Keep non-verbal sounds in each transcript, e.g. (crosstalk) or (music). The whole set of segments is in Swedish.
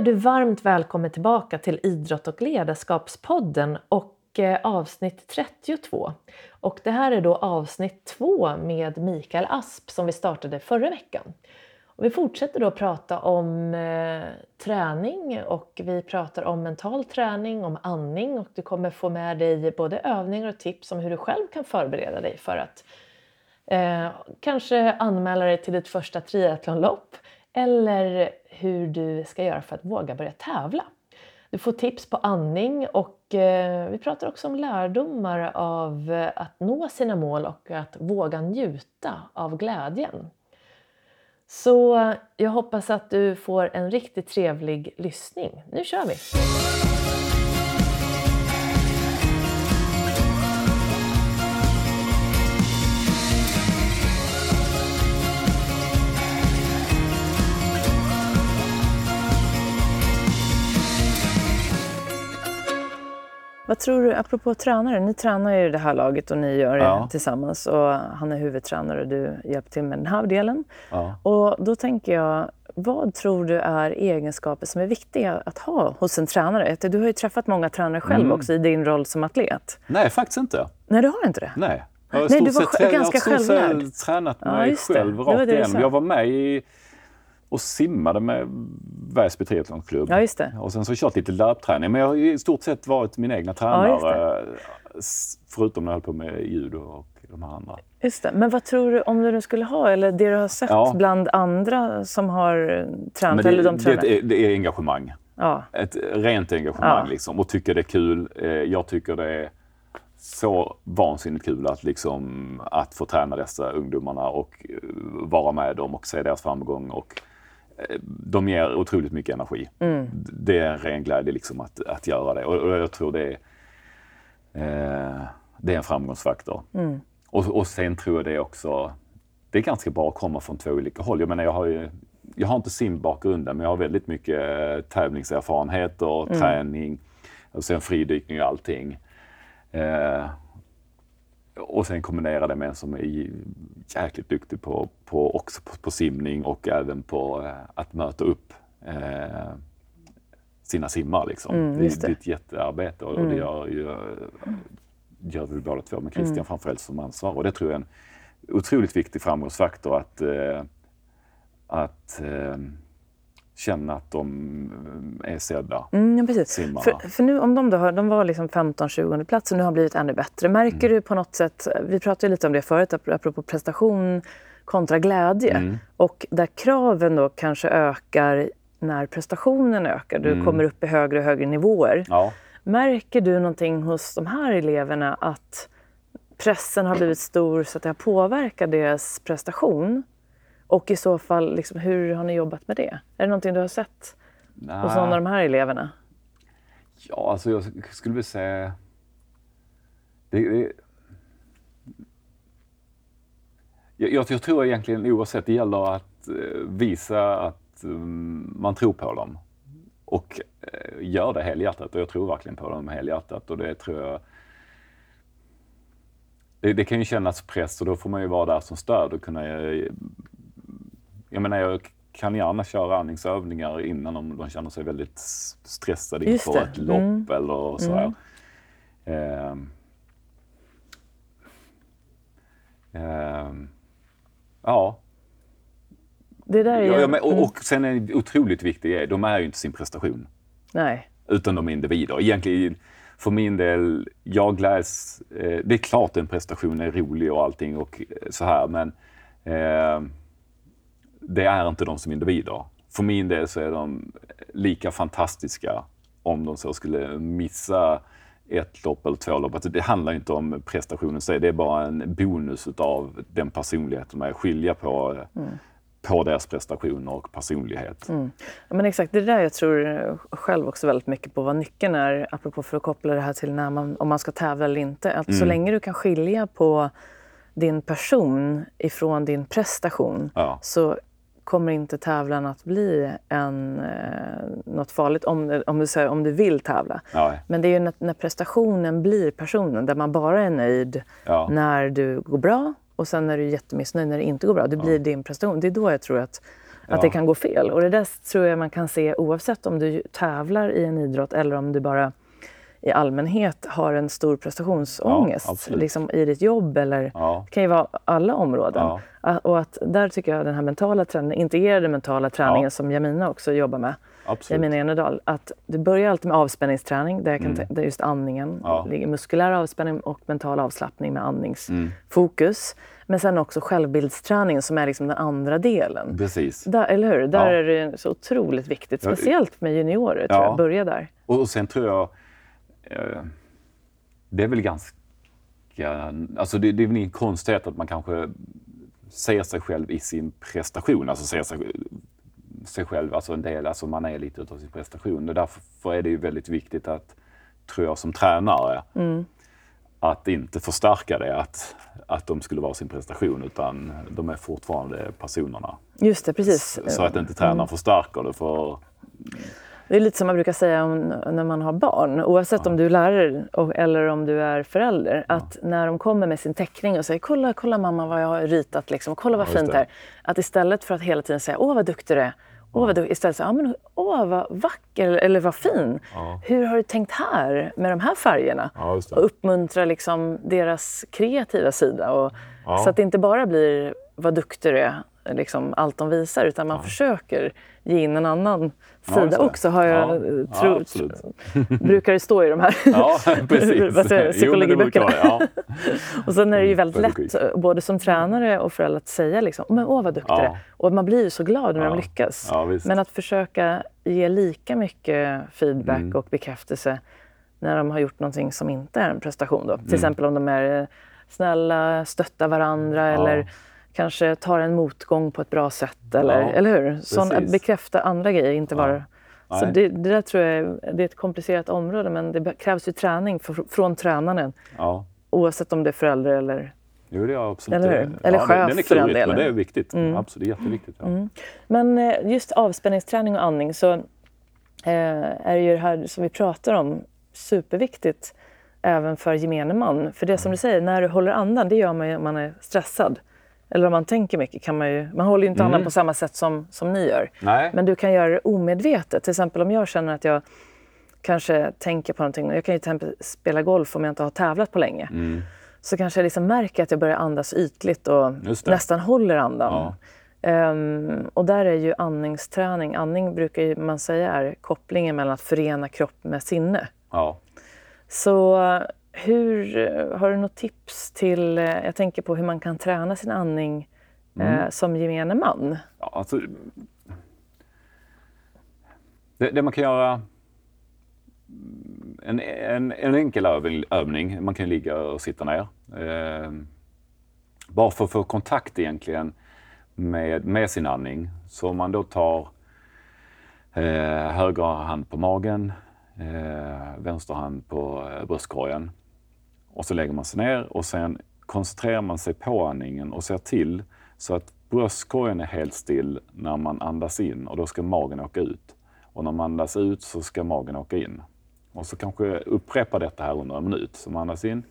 Är du varmt välkommen tillbaka till Idrott och ledarskapspodden och eh, avsnitt 32. Och det här är då avsnitt två med Mikael Asp som vi startade förra veckan. Och vi fortsätter då att prata om eh, träning och vi pratar om mental träning, om andning och du kommer få med dig både övningar och tips om hur du själv kan förbereda dig för att eh, kanske anmäla dig till ditt första triathlonlopp eller hur du ska göra för att våga börja tävla. Du får tips på andning och eh, vi pratar också om lärdomar av eh, att nå sina mål och att våga njuta av glädjen. Så eh, jag hoppas att du får en riktigt trevlig lyssning. Nu kör vi! Vad tror du, apropå tränare, ni tränar ju det här laget och ni gör det ja. tillsammans och han är huvudtränare och du hjälper till med den här delen. Ja. Och då tänker jag, vad tror du är egenskaper som är viktiga att ha hos en tränare? Du har ju träffat många tränare själv mm. också i din roll som atlet. Nej, faktiskt inte. Nej, du har inte det? Nej. Jag har Nej, du var sett, ganska självlärd. Jag har tränat mig ja, själv rakt igenom. Jag var med i och simmade med Väsby triathlonklubb. Ja, just det. Och sen så kört lite löpträning. Men jag har i stort sett varit min egna tränare. Ja, förutom när jag höll på med judo och de här andra. Just det. Men vad tror du om du nu skulle ha, eller det du har sett ja. bland andra som har tränat? Det, eller de tränar? Det, är, det är engagemang. Ja. Ett rent engagemang ja. liksom. Och tycker det är kul. Eh, jag tycker det är så vansinnigt kul att, liksom, att få träna dessa ungdomarna och eh, vara med dem och se deras framgång. Och de ger otroligt mycket energi. Mm. Det är en ren glädje liksom att, att göra det och, och jag tror det är, eh, det är en framgångsfaktor. Mm. Och, och sen tror jag det också, det är ganska bra att komma från två olika håll. Jag menar jag har ju, jag har inte simbakgrunden men jag har väldigt mycket eh, tävlingserfarenheter, mm. träning och sen fridykning och allting. Eh, och sen kombinera det med en som är jäkligt duktig på, på, också på, på simning och även på eh, att möta upp eh, sina simmar. Liksom. Mm, det, det. är ett jättearbete och, mm. och det gör, gör, gör vi båda två med Christian mm. framförallt som ansvarig. Och det tror jag är en otroligt viktig framgångsfaktor att, eh, att eh, känna att de är sedda. Mm, ja, precis. För, för, nu om de, då, de var liksom 15-20 plats och nu har blivit ännu bättre. Märker mm. du på något sätt, vi pratade lite om det förut, apropå prestation kontra glädje. Mm. Och där kraven då kanske ökar när prestationen ökar. Du mm. kommer upp i högre och högre nivåer. Ja. Märker du någonting hos de här eleverna att pressen har blivit stor så att det har påverkat deras prestation? Och i så fall, liksom, hur har ni jobbat med det? Är det någonting du har sett hos någon av de här eleverna? Ja, alltså jag skulle vilja säga... Det, det, jag, jag, tror egentligen oavsett, det gäller att eh, visa att mm, man tror på dem. Och eh, gör det helhjärtat. Och jag tror verkligen på dem helhjärtat. Och det tror jag... Det, det, kan ju kännas press och då får man ju vara där som stöd och kunna eh, jag menar, jag kan gärna köra andningsövningar innan om de känner sig väldigt stressade inför ett lopp mm. eller så här. Mm. Eh, eh, ja. Det där är ja, men, och, och sen är det otroligt viktigt, de är ju inte sin prestation. Nej. Utan de är individer. Egentligen, för min del, jag gläds... Eh, det är klart en prestation är rolig och allting och så här, men eh, det är inte de som individer. För min del så är de lika fantastiska om de så skulle missa ett lopp eller två lopp. Alltså det handlar inte om prestationen sig, det är bara en bonus av den personligheten med att skilja på, mm. på deras prestationer och personlighet. Mm. Ja, men exakt, det är där jag tror själv också väldigt mycket på vad nyckeln är, apropå för att koppla det här till när man, om man ska tävla eller inte. Att mm. så länge du kan skilja på din person ifrån din prestation ja. så kommer inte tävlan att bli en, eh, något farligt om, om, du, om du vill tävla. Ja. Men det är ju när, när, prestationen blir personen, där man bara är nöjd ja. när du går bra och sen är du jättemissnöjd när det inte går bra. Det blir ja. din prestation. Det är då jag tror att. Att det kan gå fel. Och det där tror jag man kan se oavsett om du tävlar i en idrott eller om du bara i allmänhet har en stor prestationsångest ja, liksom i ditt jobb eller ja. det kan ju vara alla områden. Ja. Och att där tycker jag den här mentala träningen, integrerade mentala träningen som Jamina också jobbar med, Absolut. Jamina Enedal, att du börjar alltid med avspänningsträning där, jag kan mm. där just andningen ligger, muskulär avspänning och mental avslappning med andningsfokus. Mm. Men sen också självbildsträningen som är liksom den andra delen. Precis. Där, eller hur? Där är det så otroligt viktigt, speciellt med juniorer, tror jag, börja där. Och sen tror jag det är väl ganska... Alltså det, det är väl ingen konstighet att man kanske ser sig själv i sin prestation, alltså ser sig, sig själv, alltså en del, alltså man är lite utav sin prestation. Och därför är det ju väldigt viktigt att, tror jag som tränare, mm. att inte förstärka det, att, att de skulle vara sin prestation, utan de är fortfarande personerna. Just det, precis. Så, så att inte tränaren mm. förstärker det. för det är lite som man brukar säga om, när man har barn, oavsett ja. om du är lärare eller om du är förälder. Ja. Att när de kommer med sin teckning och säger kolla, kolla mamma vad jag har ritat, liksom, kolla vad ja, fint det här. Att istället för att hela tiden säga åh vad duktig du är, åh vad duktig, istället säga ja, men, åh vad vacker eller vad fin. Hur har du tänkt här med de här färgerna? och uppmuntra liksom, deras kreativa sida. Och, Så att det inte bara blir vad duktig du är, liksom, allt de visar, utan man försöker ge in en annan sida ja, också har jag ja. Ja, (laughs) brukar det stå i de här (laughs) ja, (laughs) psykologiböckerna. Ja. och sen är det ju väldigt lätt, både som tränare och förälder, att säga liksom, men åh vad duktig ja. Och man blir ju så glad när de lyckas. men att försöka ge lika mycket feedback mm. och bekräftelse när de har gjort någonting som inte är en prestation. Då. Till mm. exempel om de är snälla, stöttar varandra eller kanske tar en motgång på ett bra sätt. Eller, ja, eller hur? Sån, bekräfta andra grejer, inte bara... Så det, det, där tror jag det är ett komplicerat område men det krävs ju träning för, från tränaren. Ja. Oavsett om det är förälder eller Jo, det är absolut. Eller, eller ja, chef den är för den. Men det är viktigt. Mm. Absolut, jätteviktigt. Ja. Mm. Men eh, just avspänningsträning och andning så eh, är ju det här som vi pratar om superviktigt även för gemene man. För det som du säger, när du håller andan, det gör man ju om man är stressad eller om man tänker mycket, kan man ju... Man håller ju inte mm. andan på samma sätt som, som ni gör. Nej. Men du kan göra det omedvetet. Till exempel om jag känner att jag kanske tänker på någonting. Jag kan ju till exempel spela golf om jag inte har tävlat på länge. Mm. Så kanske jag liksom märker att jag börjar andas ytligt och nästan håller andan. Ja. Um, och där är ju andningsträning, andning brukar ju man säga är kopplingen mellan att förena kropp med sinne. Ja. Så hur, eh, har du något tips till, eh, jag tänker på hur man kan träna sin andning mm. eh, som gemene man? Ja, alltså, det, det, man kan göra, en, en, en enkel övning, man kan ligga och sitta ner. Eh, bara för att få kontakt egentligen med, med sin andning. Så om man då tar eh, höger hand på magen, eh, vänster hand på eh, bröstkorgen och så lägger man sig ner och sen koncentrerar man sig på andningen och ser till så att bröstkorgen är helt still när man andas in och då ska magen åka ut. Och när man andas ut så ska magen åka in. Och så kanske upprepa detta här under en minut. Så man andas in.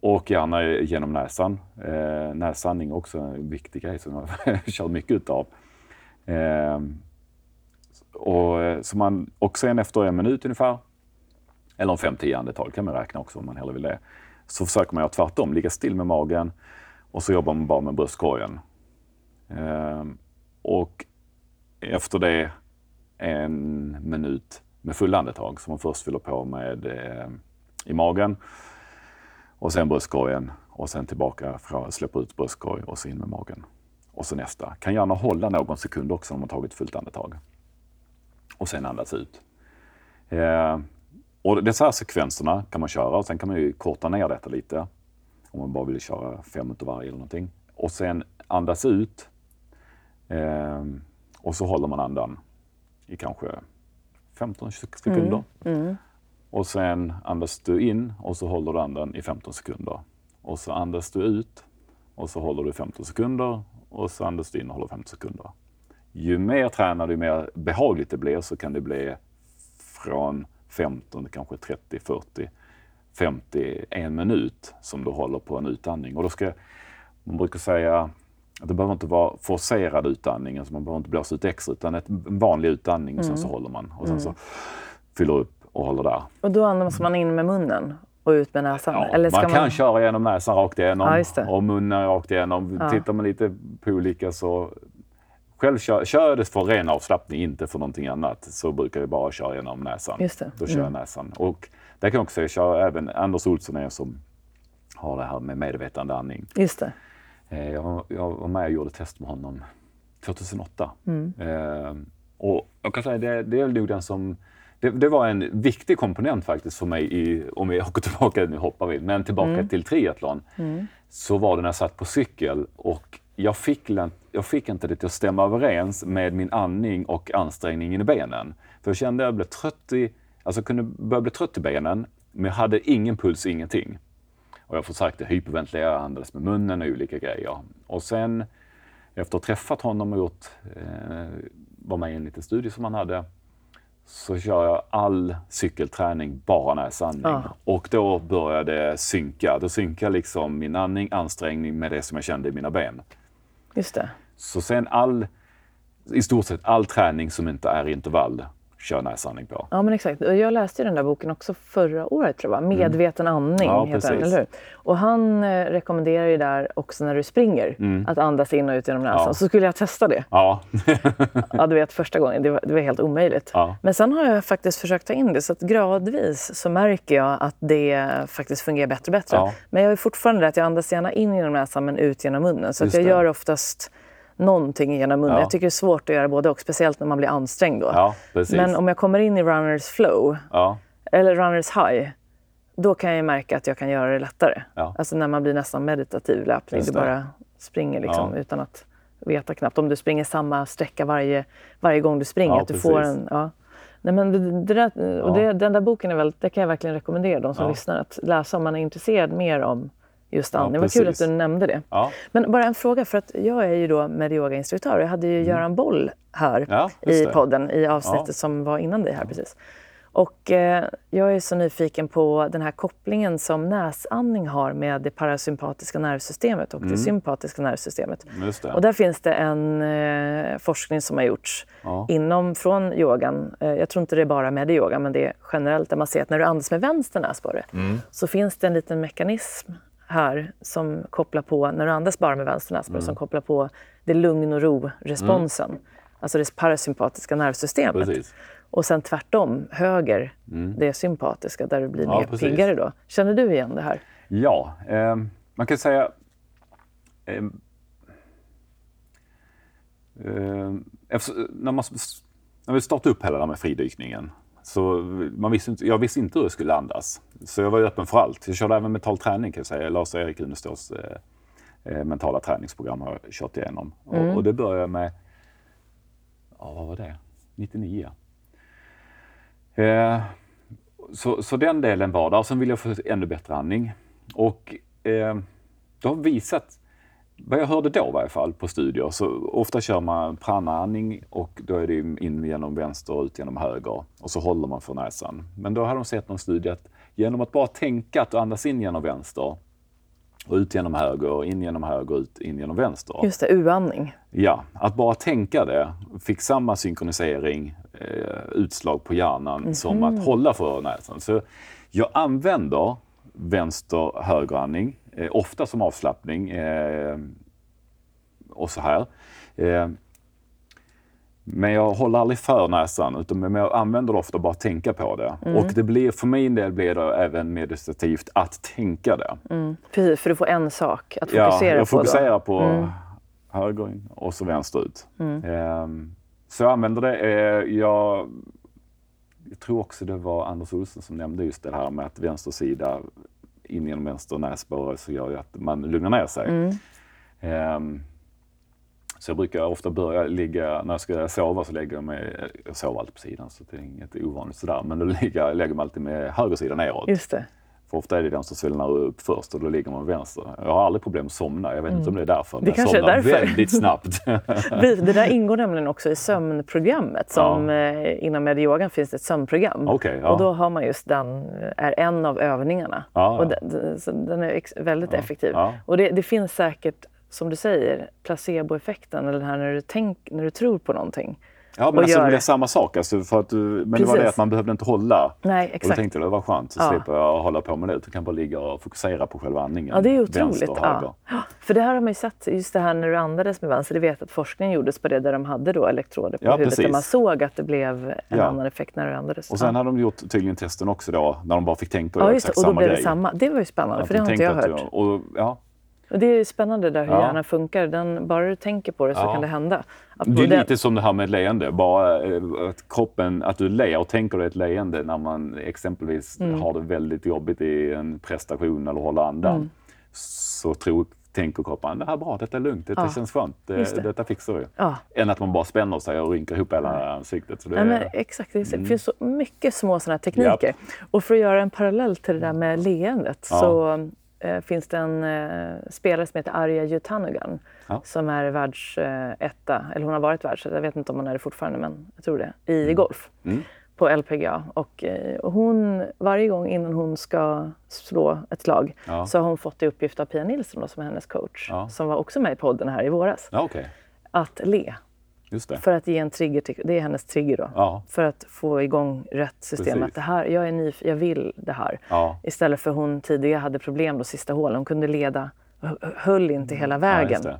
Och gärna genom näsan. Eh, näsandning är också en viktig grej som jag (laughs) kör mycket utav. Eh, och, eh, så man, och sen efter en minut ungefär eller om 5-10 andetag kan man räkna också om man hellre vill det. Så försöker man göra tvärtom, ligga still med magen och så jobbar man bara med bröstkorgen. Ehm, och efter det en minut med fulla andetag som man först fyller på med eh, i magen och sen bröstkorgen och sen tillbaka för släppa ut bröstkorg och så in med magen. Och så nästa. Kan gärna hålla någon sekund också om man tagit fullt andetag. Och sen andas ut. Eh, och dessa här sekvenserna kan man köra och sen kan man ju korta ner detta lite. Om man bara vill köra fem minuter varje eller någonting. Och sen andas ut. Eh, och så håller man andan i kanske 15 sekunder. Mm. Mm. Och sen andas du in och så håller du andan i 15 sekunder. Och så andas du ut och så håller du 15 sekunder och så andas du in och håller 15 sekunder. Ju mer tränad, ju mer behagligt det blir så kan det bli från 15, kanske 30, 40, 50, en minut som du håller på en utandning. Och då ska, man brukar säga Det behöver inte vara forcerad utandning, alltså man behöver inte blåsa ut extra utan ett, en vanlig utandning och sen så håller man och sen så fyller upp och håller där. Och då andas man in med munnen och ut med näsan? Ja, Eller ska man kan köra genom näsan rakt igenom Ja, och munnen rakt igenom. Ja. Tittar man lite på olika så... Själv kör, kör det för ren avslappning, inte för någonting annat, så brukar jag bara köra genom näsan. Just det. Då kör jag näsan. Och där kan jag också säga, jag kör även Anders Olsson är som har det här med medvetande andning. Just det. Eh, Jag var, jag var med och gjorde test med honom 2008. Eh, och jag kan säga det, det är nog den som... Det, det var en viktig komponent faktiskt för mig, i, om vi åker tillbaka, nu hoppar vi, men tillbaka till triathlon. Så var det när jag satt på cykel och jag fick, lä- jag fick inte det till att stämma överens med min andning och ansträngningen i benen. För jag kände att jag blev trött i, alltså jag kunde börja bli trött i benen, men jag hade ingen puls, ingenting. Och jag försökte hyperventilera, andades med munnen och olika grejer. Och sen efter att ha träffat honom och gjort, eh, var med i en liten studie som han hade, så kör jag all cykelträning bara näsandning. Ja. Och då började det synka. Då synkar liksom min andning, ansträngning med det som jag kände i mina ben. Just det. Så sen all, i stort sett all träning som inte är intervall, kör näsandning på. Ja, men exakt. Jag läste ju den där boken också förra året, tror jag. Medveten andning Ja, heter den, eller hur? Och han eh, rekommenderar ju där också när du springer att andas in och ut genom näsan. Ja. Så skulle jag testa det. Ja, (laughs) Ja, du vet första gången, det var, det var helt omöjligt. Ja. Men sen har jag faktiskt försökt ta in det, så att gradvis så märker jag att det faktiskt fungerar bättre och bättre. Men jag är fortfarande det att jag andas gärna in genom näsan men ut genom munnen. Så att jag det. gör oftast någonting genom munnen. Ja. Jag tycker det är svårt att göra både och, speciellt när man blir ansträngd då. ja men om jag kommer in i runners flow, ja, eller runners high, då kan jag märka att jag kan göra det lättare. Alltså när man blir nästan meditativ löpning. Just Du det. bara springer liksom utan att veta knappt. Om du springer samma sträcka varje, varje gång du springer. Att du får en. Nej, men det, det där, det, den där boken är väl, det kan jag verkligen rekommendera de som lyssnar att läsa om man är intresserad mer om just Ja, andning. Vad kul att du nämnde det. ja, Men bara en fråga, för att jag är ju då med yogainstruktör. Jag hade ju Göran Boll här Mm. Ja, i det. podden i avsnittet som var innan dig här precis. Och eh, jag är så nyfiken på den här kopplingen som näsandning har med det parasympatiska nervsystemet och det sympatiska nervsystemet. det. Och där finns det en eh, forskning som har gjorts Ja. inom från yogan. Eh, jag tror inte det är bara med yoga, men det är generellt där man ser att när du andas med vänster näsborre Mm. så finns det en liten mekanism här som kopplar på, när du andas bara med vänster näsborre, Mm. som kopplar på det lugn och ro-responsen. Alltså det parasympatiska nervsystemet. Precis. Och sen tvärtom, höger, det sympatiska där du blir Ja, mer precis. piggare då. Känner du igen det här? Ja, eh, man kan säga... Eh, eh, efter, när, man, när vi startade upp hela det här med fridykningen så man visste inte, jag visste inte hur jag skulle andas. Så jag var ju öppen för allt. Jag körde även mental träning kan jag säga. Lars-Erik Uneståls eh, eh, mentala träningsprogram har jag kört igenom. Och, och det började med, ja vad var det? 99. Eh, så, så den delen var där. Sen ville jag få ännu bättre andning. Och eh, det har visat, vad jag hörde då i varje fall på studier, så ofta kör man prana-andning och då är det in genom vänster och ut genom höger och så håller man för näsan. Men då har de sett någon studie att genom att bara tänka att du andas in genom vänster och ut genom höger, in genom höger, ut in genom vänster. Just det, U-andning. Ja, att bara tänka det fick samma synkronisering, eh, utslag på hjärnan som att hålla för näsan. Så jag använder vänster högerandning, ofta som avslappning eh, och så här. Eh, men jag håller aldrig för näsan, utan men jag använder det ofta bara att tänka på det. Och det blir, för min del blir det även meditativt att tänka det. Precis, för du får en sak att Ja, fokusera jag på. Då. fokuserar på höger in och så vänster ut. Ehm, så jag använder det. Eh, jag, jag tror också det var Anders Olsson som nämnde just det här med att vänster sida in genom vänster näsborre så gör ju att man lugnar ner sig. Ehm, så jag brukar ofta börja ligga, när jag ska sova så lägger jag mig, jag sover alltid på sidan så det är inget ovanligt sådär, men då ligger, jag lägger mig alltid med höger sida neråt. Just det. För ofta är det den som svällnar upp först och då ligger man vänster. Jag har aldrig problem att somna. Jag vet inte om det är därför. Men Det jag kanske är somnar därför. väldigt snabbt. (laughs) Det där ingår nämligen också i sömnprogrammet. Som, eh, inom medyogan finns det ett sömnprogram. Okej, ja. Och då har man just den, eh, är en av övningarna. Ja, ja. Och den, den, är väldigt effektiv. ja. Och det, det finns säkert som du säger, placeboeffekten, eller den här när du, tänk, när du tror på någonting. Ja, men alltså, gör... det är samma sak. Alltså, för att du, men Precis. det var det att man behövde inte hålla. Nej, exakt. Och då tänkte jag det var skönt, så ja. slipper jag hålla på med det. Du kan bara ligga och fokusera på själva andningen. Ja, det är otroligt. Ja. (gasps) För det här har man ju sett, just det här när du andades med vänster. Det vet att forskningen gjordes på det där de hade då elektroder på ja, huvudet. Där man såg att det blev en ja. annan effekt när du andades. Och sen ja. hade de gjort tydligen testen också då, när de bara fick tänka på ja, just, exakt och då blev det samma. Det var ju spännande, för det har inte jag hört. Jag, och, ja, och det är spännande där hur ja. hjärnan funkar. Den, bara du tänker på det så ja. kan det hända. Att det är lite som det här med leende. Bara eh, att kroppen, att du ler och tänker dig ett leende när man exempelvis mm. har det väldigt jobbigt i en prestation eller håller andan. Mm. Så tror, tänker kroppen, det här är bra, detta är lugnt, detta ja. känns skönt, det, det. detta fixar vi. Ja. Än att man bara spänner sig och rynkar ihop hela ansiktet. Så det, ja, exakt, det mm. finns så mycket små sådana tekniker. Yep. Och för att göra en parallell till det där med leendet så eh, finns det en eh, spelare som heter Arja Juthanugan ja. som är världsetta, eh, eller hon har varit världsetta, jag vet inte om hon är det fortfarande men jag tror det, i mm. golf. Mm. på LPGA. Och, eh, och, hon, varje gång innan hon ska slå ett slag ja. så har hon fått i uppgift av Pia Nilsson då, som är hennes coach, ja. som var också med i podden här i våras, okay. att le. För att ge en trigger, till, det är hennes trigger då. Ja. För att få igång rätt system. Att det här, jag är nyf jag vill det här. Ja. Istället för hon tidigare hade problem då sista hålen. Hon kunde leda, höll inte hela vägen. Ja,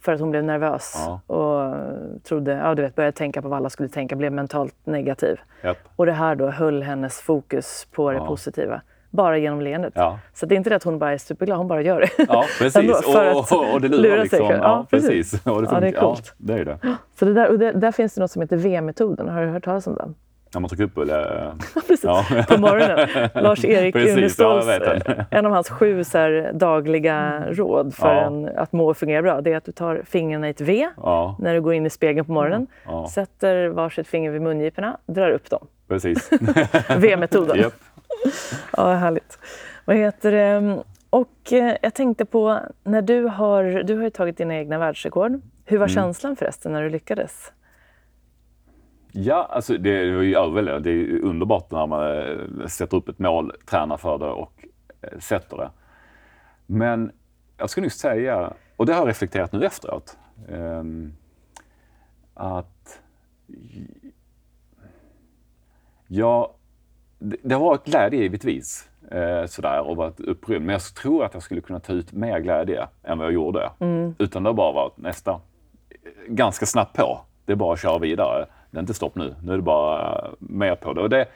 för att hon blev nervös och trodde, ja du vet, började tänka på vad alla skulle tänka, blev mentalt negativ. Yep. Och det här då höll hennes fokus på det positiva bara genom leendet. Ja. Så det är inte det att hon bara är superglad, hon bara gör det. Ja, (laughs) precis. och, och, och det lurar liksom. Ja, ja, precis. (laughs) Och det, ja, det är coolt. Ja, det är det. Så det där, och det, där finns det något som heter V-metoden. Har du hört talas om den? När man trycker upp eller? (laughs) Precis, ja. på morgonen. Lars-Erik Uneståls, ja, en av hans sju här, dagliga råd för ja. en, att må och fungera bra, det är att du tar fingrarna i ett V ja. när du går in i spegeln på morgonen, sätter varsitt finger vid mungiporna, drar upp dem. Precis. V-metoden. Yep. (laughs) ja, härligt. Vad heter det? Och eh, jag tänkte på, när du har, du har ju tagit dina egna världsrekord. Hur var mm. känslan förresten när du lyckades? Ja, alltså det var ju överväldigande. Det är underbart när man eh, sätter upp ett mål, tränar för det och eh, sätter det. Men jag skulle nog säga, och det har jag reflekterat nu efteråt, ehm, att jag det har varit glädje givetvis eh, sådär och varit upprymd. Men jag tror att jag skulle kunna ta ut mer glädje än vad jag gjorde. Mm. Utan det har bara varit nästa. Ganska snabbt på. Det är bara att köra vidare. Det är inte stopp nu. Nu är det bara mer på det. Och det,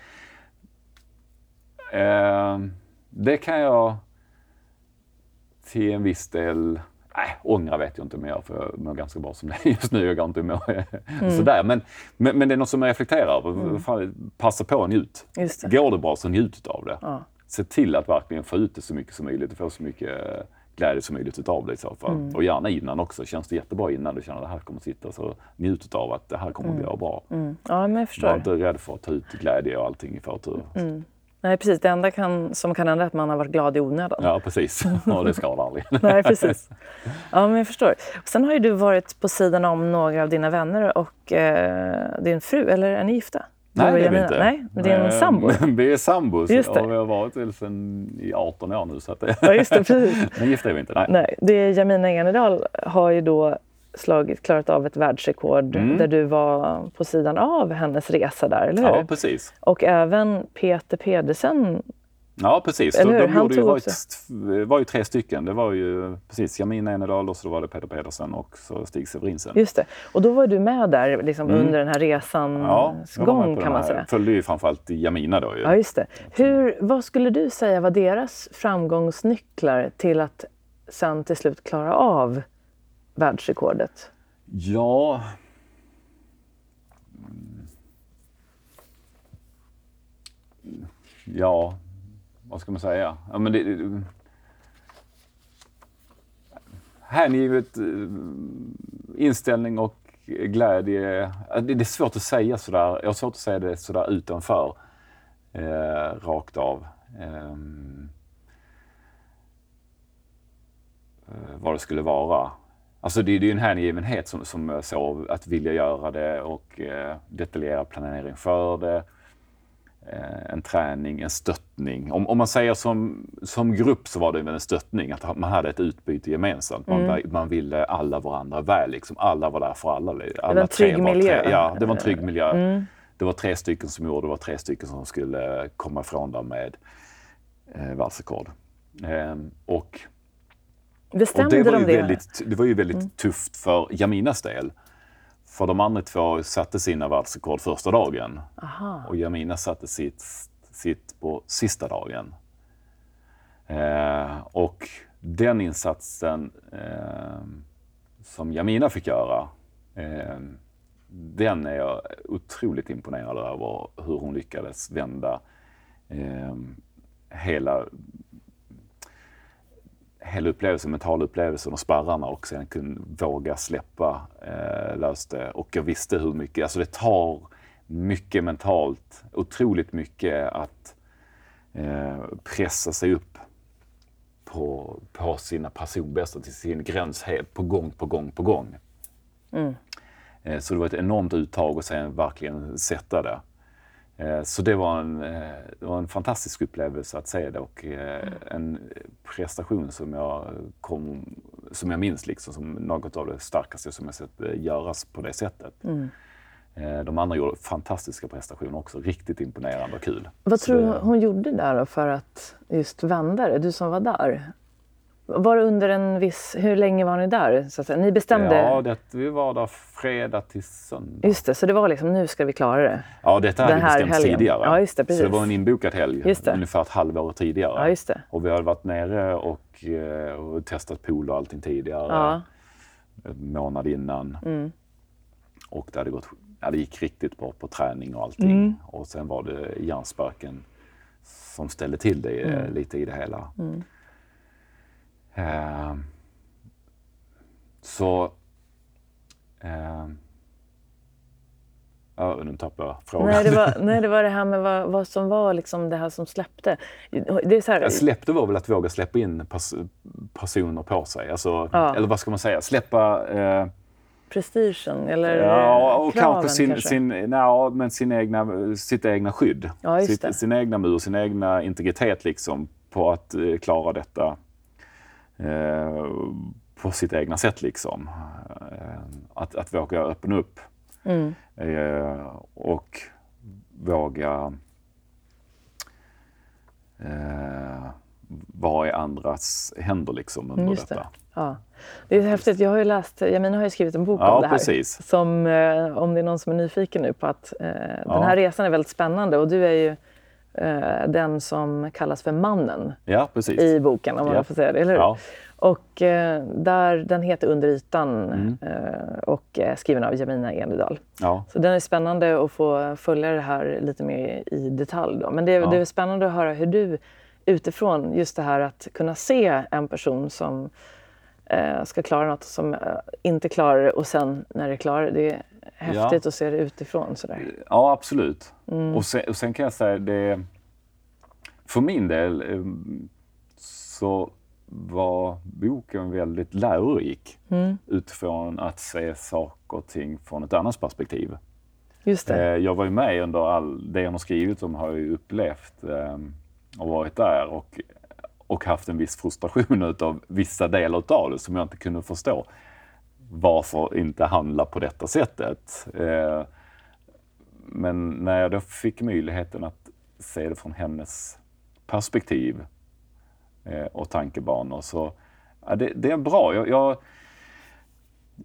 eh, det kan jag till en viss del Nej, ångra vet jag inte om jag gör för jag mår ganska bra som det är just nu. Jag går inte mm. sådär. Men, men, men, det är något som jag reflekterar över. Mm. Passa på och njut. Det. Går det bra så njut av det. Ja. Se till att verkligen få ut det så mycket som möjligt och få så mycket glädje som möjligt utav det i så fall. Mm. Och gärna innan också. Känns det jättebra innan du känner att det här kommer att sitta så njut av att det här kommer att bli mm. bra. Mm. Ja, men jag förstår. Var inte rädd för att ta ut glädje och allting i förtur. Mm. Nej, precis. Det enda kan, som kan hända är att man har varit glad i onödan. Ja, precis. Och det skadar aldrig. (laughs) Nej, precis. Ja, men jag förstår. Sen har ju du varit på sidan om några av dina vänner och eh, din fru, eller är ni gifta? Nej, det är vi inte. Nej, det är en sambo. vi är sambos och vi har varit det sedan i 18 år nu. Så att det... ja, just det, precis. (laughs) Men gifta är vi inte. Nej. nej det är Jamina Enedal har ju då slagit, klarat av ett världsrekord mm. där du var på sidan av hennes resa där, eller hur? Ja, precis. Och även Peter Pedersen Ja, precis. Eller hur? De gjorde ju, var, ju, var ju tre stycken. Det var ju precis Jamina Enedal och så var det Peter Pedersen och så Stig Severinsen. Just det. Och då var du med där liksom, mm. under den här resans ja, gång kan man här. säga. följde ju framförallt Jamina då. Ju. Ja, just det. Hur, vad skulle du säga var deras framgångsnycklar till att sen till slut klara av världsrekordet? Ja... Ja, vad ska man säga? Ja, men det, hängivet eh, inställning och glädje. Det är svårt att säga sådär. Jag har svårt att säga det sådär utanför. Eh, rakt av. Ehm, eh, vad det skulle vara. Alltså det, det är en hängivenhet som, som så, att vilja göra det och eh, detaljerad planering för det. eh, en träning, en stöttning. Om, om man säger som, som grupp så var det en stöttning, att man hade ett utbyte gemensamt. Man, mm. man ville alla varandra väl, liksom. alla var där för alla. alla det var en trygg miljö. Tre, ja, det var en trygg miljö. Mm. Det var tre stycken som gjorde, det var tre stycken som skulle komma ifrån där med eh, världsrekord. Eh, och Bestämde och det var de det? Väldigt, det var ju väldigt mm. tufft för Jaminas del. För de andra två satte sina världsrekord första dagen. Aha. Och Jamina satte sitt, sitt på sista dagen. Eh, och den insatsen eh, som Jamina fick göra, eh, den är jag otroligt imponerad över hur hon lyckades vända eh, hela hela upplevelsen, mentala upplevelsen och spärrarna och sen kunna våga släppa eh, löste. Och jag visste hur mycket, alltså det tar mycket mentalt, otroligt mycket att eh, pressa sig upp på, på sina personbästa, till sin gräns på gång på gång på gång. Mm. Eh, så det var ett enormt uttag och sen verkligen sätta det. Eh, så det var, en, eh, det var en fantastisk upplevelse att se det och eh, en prestation som jag, kom, som jag minns liksom, som något av det starkaste som jag sett göras på det sättet. Mm. De andra gjorde fantastiska prestationer också, riktigt imponerande och kul. Vad tror du hon gjorde där för att just vända det, du som var där? Var det under en viss... Hur länge var ni där? Så att säga? Ni bestämde... Ja, det, vi var där fredag till söndag. Just det, så det var liksom nu ska vi klara det? Ja, detta hade vi bestämt helgen. tidigare. Ja, just det, precis. Så det var en inbokad helg, ungefär ett halvår tidigare. Ja, just det. Och vi hade varit nere och, eh, och testat pool och allting tidigare. Ja. En månad innan. Mm. Och det, hade gått, ja, det gick riktigt bra på träning och allting. Mm. Och sen var det hjärnsparken som ställde till det mm. lite i det hela. Mm. Eh, så... Eh, Ja, nu tappade jag frågan. Nej, det var, (laughs) nej, det var det här med vad, vad som var liksom det här som släppte. Det är så här... Jag släppte var väl att våga släppa in pers personer på sig. Alltså, ja. Eller vad ska man säga? Släppa... Eh... Prestigen eller Ja, och kraven, kanske, sin, kanske? Sin, nej, men sin egna, sitt egna skydd. Ja, sitt, sin egna mur, sin egna integritet liksom på att eh, klara detta på sitt egna sätt. liksom. Eh, att, att våga öppna upp mm. Eh, och våga vara i andras händer liksom under Just detta. Det. Ja. Det är häftigt. Jag har ju läst, Jamina har ju skrivit en bok ja, om det här. Precis. Som, om det är någon som är nyfiken nu på att eh, ja. den här resan är väldigt spännande och du är ju eh, den som kallas för mannen ja, i boken, om man ja. får säga det, eller hur? Ja. Och eh, där, den heter Under ytan mm. eh, och är skriven av Jamina Enedal. Ja. Så den är spännande att få följa det här lite mer i detalj. Då. Men det, ja. det är spännande att höra hur du utifrån, just det här att kunna se en person som eh, ska klara något som eh, inte klarar det och sen när det klarar det. Häftigt ja. att se det utifrån. Sådär. Ja, absolut. Mm. Och, sen, och sen kan jag säga det, för min del eh, så var boken väldigt lärorik mm. utifrån att se saker och ting från ett annat perspektiv. Just det. Eh, jag var ju med under all det hon har skrivit om, har jag ju upplevt ehm, och varit där och, och haft en viss frustration (laughs) utav vissa delar av det som jag inte kunde förstå. Varför inte handla på detta sättet? Eh, men när jag då fick möjligheten att se det från hennes perspektiv eh, och tankebanor. Så ja, det, det, är bra. Jag, jag,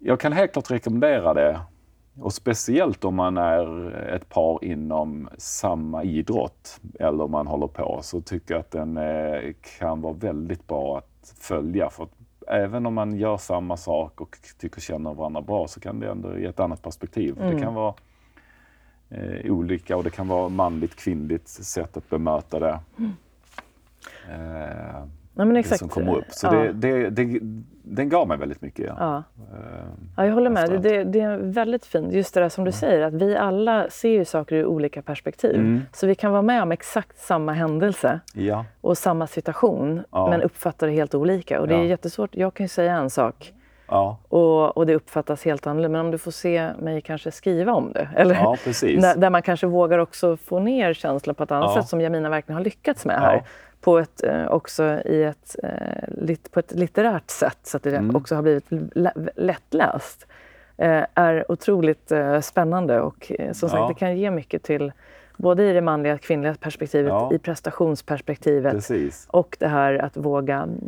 jag, kan helt klart rekommendera det. Och speciellt om man är ett par inom samma idrott eller om man håller på så tycker jag att den eh, kan vara väldigt bra att följa. För att även om man gör samma sak och tycker känner varandra bra så kan det ändå ge ett annat perspektiv. Mm. Det kan vara eh, olika och det kan vara manligt, kvinnligt sätt att bemöta det. Mm. Eh, ja, men exakt. Som kommer upp. Så ja. det, det, det, den gav mig väldigt mycket. Ja, ja. Eh, ja jag håller med. Det, det, är väldigt fint. Just det där som du säger, att vi alla ser ju saker ur olika perspektiv. Mm. Så vi kan vara med om exakt samma händelse och samma situation, men uppfattar det helt olika. Och det är jättesvårt. Jag kan ju säga en sak Ja. Och, och det uppfattas helt annorlunda. Men om du får se mig kanske skriva om det. Eller, ja, där, (laughs) där, man kanske vågar också få ner känslan på ett annat sätt som Jamina verkligen har lyckats med här. På ett, eh, också i ett, eh, på ett litterärt sätt så att det mm. också har blivit lättläst. Eh, är otroligt spännande och som sagt det kan ge mycket till både i det manliga och kvinnliga perspektivet, ja. i prestationsperspektivet Precis. och det här att våga mm,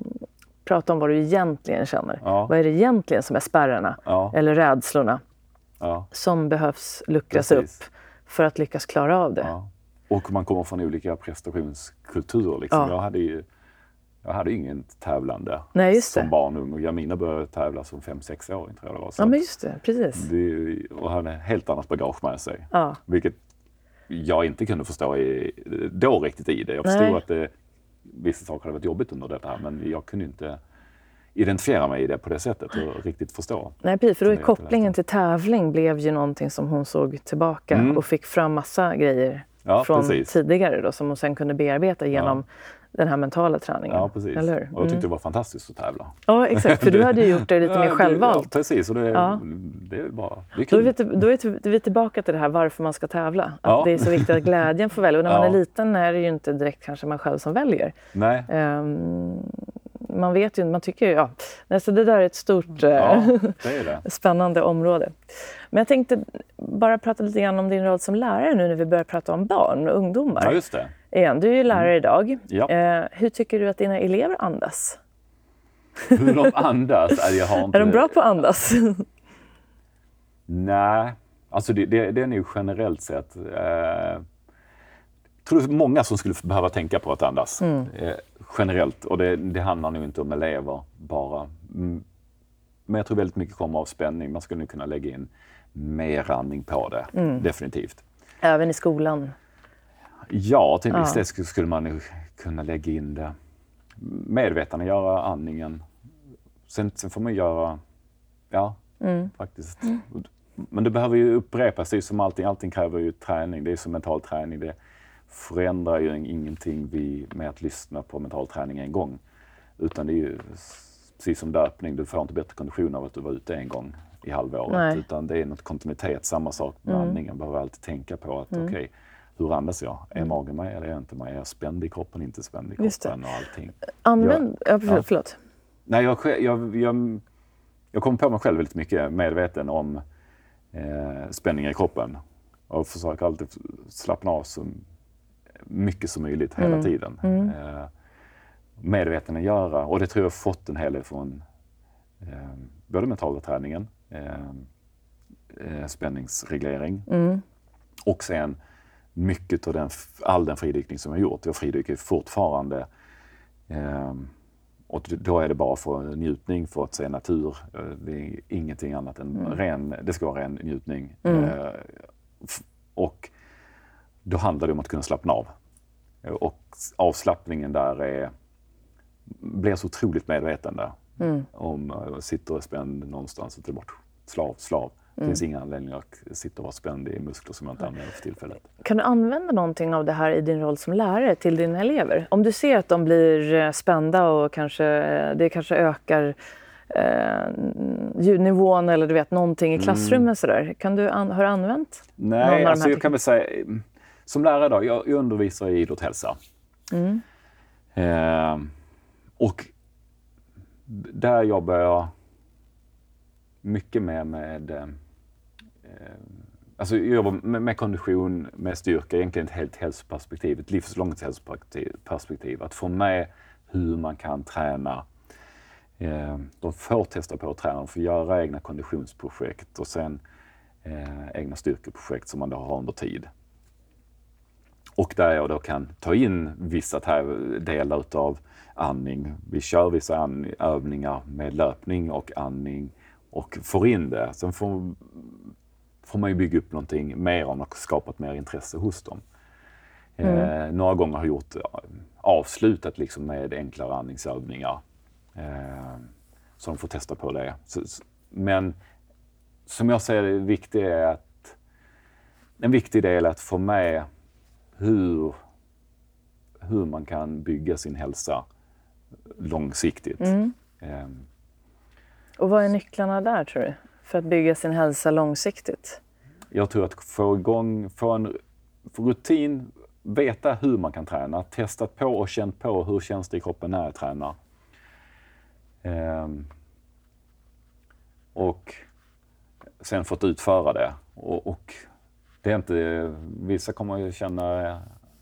prata om vad du egentligen känner. Ja. Vad är det egentligen som är spärrarna eller rädslorna som behövs luckras Precis. upp för att lyckas klara av det. Och man kommer från olika prestationskulturer. Liksom. Jag hade ju jag hade ingen tävlande Nej, som barn och ung. Jamina började tävla som 5-6 år tror jag det var. Så ja, men just det. Precis. Det, och hade helt annat bagage med sig. Ja. Vilket jag inte kunde förstå i, då riktigt i det. Jag förstod Nej. att det, vissa saker hade varit jobbigt under det här men jag kunde inte identifiera mig i det på det sättet och riktigt förstå. Nej, precis, för då är kopplingen till tävling blev ju någonting som hon såg tillbaka mm. och fick fram massa grejer ja, från precis. tidigare då, som hon sen kunde bearbeta genom ja den här mentala träningen. Ja, precis. Eller hur? Och jag tyckte mm. det var fantastiskt att tävla. Ja, exakt. För du (laughs) hade ju gjort det lite mer självvalt. Ja, precis. Och det, ja. det är bara det är kul. Då är, vi, då är vi tillbaka till det här varför man ska tävla. Att ja. det är så viktigt att glädjen får välja. Och när man (laughs) är liten är det ju inte direkt kanske man själv som väljer. Nej. Um, man vet ju, man tycker ju, ja. Så det där är ett stort, ja, eh, är det. (laughs) spännande område. Men jag tänkte bara prata lite grann om din roll som lärare nu när vi börjar prata om barn och ungdomar. Ja, just det. Igen. Du är ju lärare mm. idag. Ja. Eh, hur tycker du att dina elever andas? (laughs) Hur de andas? jag har inte... (laughs) Är de bra på att andas? Nej, alltså det, det, det är nog generellt sett. Eh, tror det är många som skulle behöva tänka på att andas. Mm. Eh, generellt. Och det, det handlar nog inte om elever bara. Mm. Men jag tror väldigt mycket kommer av spänning. Man skulle nog kunna lägga in mer andning på det. Mm. Definitivt. Även i skolan? Ja, till viss del skulle man kunna lägga in det. Medvetande göra andningen. Sen, sen får man göra, ja, mm. faktiskt. Men det behöver ju upprepas. Det är som allting, allting kräver ju träning. Det är som mental träning. Det, förändrar ju ingenting vi, med att lyssna på mental träning en gång. Utan det är ju precis som löpning, du får inte bättre kondition av att du var ute en gång i halvåret. Nej. Utan det är något kontinuitet, samma sak med mm. andningen. behöver alltid tänka på att mm. okej, okay, hur andas jag? Är mm. magen med eller är jag inte med? Är jag spänd i kroppen, inte spänd i kroppen och allting? Använd, jag, ja, förlåt. Nej, jag, jag, jag, jag kommer på mig själv väldigt mycket medveten om eh, spänningar i kroppen och försöker alltid slappna av så mycket som möjligt hela mm. tiden. Mm. Eh, medveten att göra och det tror jag fått en hel del från eh, både mentala träningen, eh, eh, spänningsreglering mm. och sen mycket av den, all den fridykning som jag gjort. Jag fridyker fortfarande eh, och då är det bara för njutning, för att se natur. Eh, det är ingenting annat än mm. ren, det ska vara ren njutning. Mm. Eh, och då handlar det om att kunna slappna av. Och avslappningen där är, blir så otroligt medvetande. Mm. Om jag sitter spänd någonstans och tar bort slav, slav. Det mm. finns ingen anledning att sitta och vara spänd i muskler som jag inte använder för tillfället. Kan du använda någonting av det här i din roll som lärare till dina elever? Om du ser att de blir eh, spända och kanske, eh, det kanske ökar eh, ljudnivån eller du vet någonting i mm. klassrummet mm. sådär. Kan du an, har du använt Nej, alltså jag kan väl säga som lärare då, jag, jag undervisar i idrott och hälsa. Mm. Eh, och där jobbar jag mycket mer med eh, Alltså jag jobbar med, med, kondition, med styrka, egentligen ett helt hälsoperspektiv, ett livslångt hälsoperspektiv. Att få med hur man kan träna. Eh, de får testa på att träna, de får göra egna konditionsprojekt och sen eh, egna styrkeprojekt som man då har under tid. Och där jag då kan ta in vissa delar utav andning. Vi kör vissa övningar med löpning och andning och får in det. Sen får, får man ju bygga upp någonting mer om och skapat mer intresse hos dem. Mm. Eh, några gånger har jag gjort avslutat liksom med enklare andningsövningar. Eh, så de får testa på det. Så, men som jag ser det, viktigt är att en viktig del är att få med hur, hur man kan bygga sin hälsa långsiktigt. Mm. Um, Och vad är nycklarna där tror du? För att bygga sin hälsa långsiktigt? Jag tror att få igång, få en få rutin, veta hur man kan träna, testat på och känt på hur känns det i kroppen när jag tränar. Ehm, och sen fått utföra det. Och, och, det är inte, vissa kommer ju känna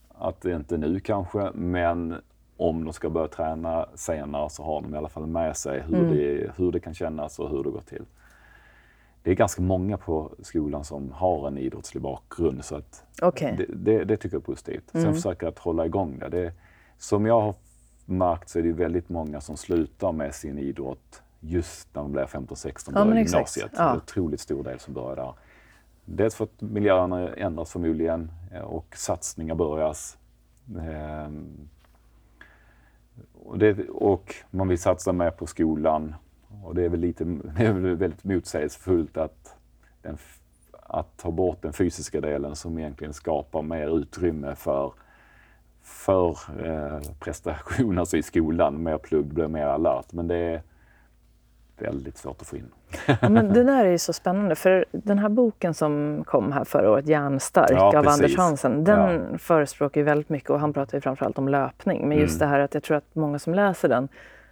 att det inte är nu kanske, men om de ska börja träna senare så har de i alla fall med sig hur, mm. det, hur det kan kännas och hur det går till. Det är ganska många på skolan som har en idrottslig bakgrund så att okay. det, det, det, tycker jag är positivt. Mm. Sen försöker jag att hålla igång det. det. Som jag har märkt så är det väldigt många som slutar med sin idrott just när de blir 15-16 ja, börjar gymnasiet. Ja. Det är en otroligt stor del som börjar där. Dels för att miljöerna ändras förmodligen eh, och satsningar börjas. Ehm, och, det, och, man vill satsa mer på skolan. Och det är väl, lite, (laughs) det är väl väldigt motsägelsefullt att, den, att ta bort den fysiska delen som egentligen skapar mer utrymme för, för eh, prestation alltså i skolan. Mer plugg, blir mer alert. Men det är, väldigt svårt att få in. Ja, men det där är ju så spännande, för den här boken som kom här förra året, Järnstark ja, av Anders Hansen, den ja. förespråkar ju väldigt mycket och han pratar ju framförallt om löpning. Men just mm. det här att jag tror att många som läser den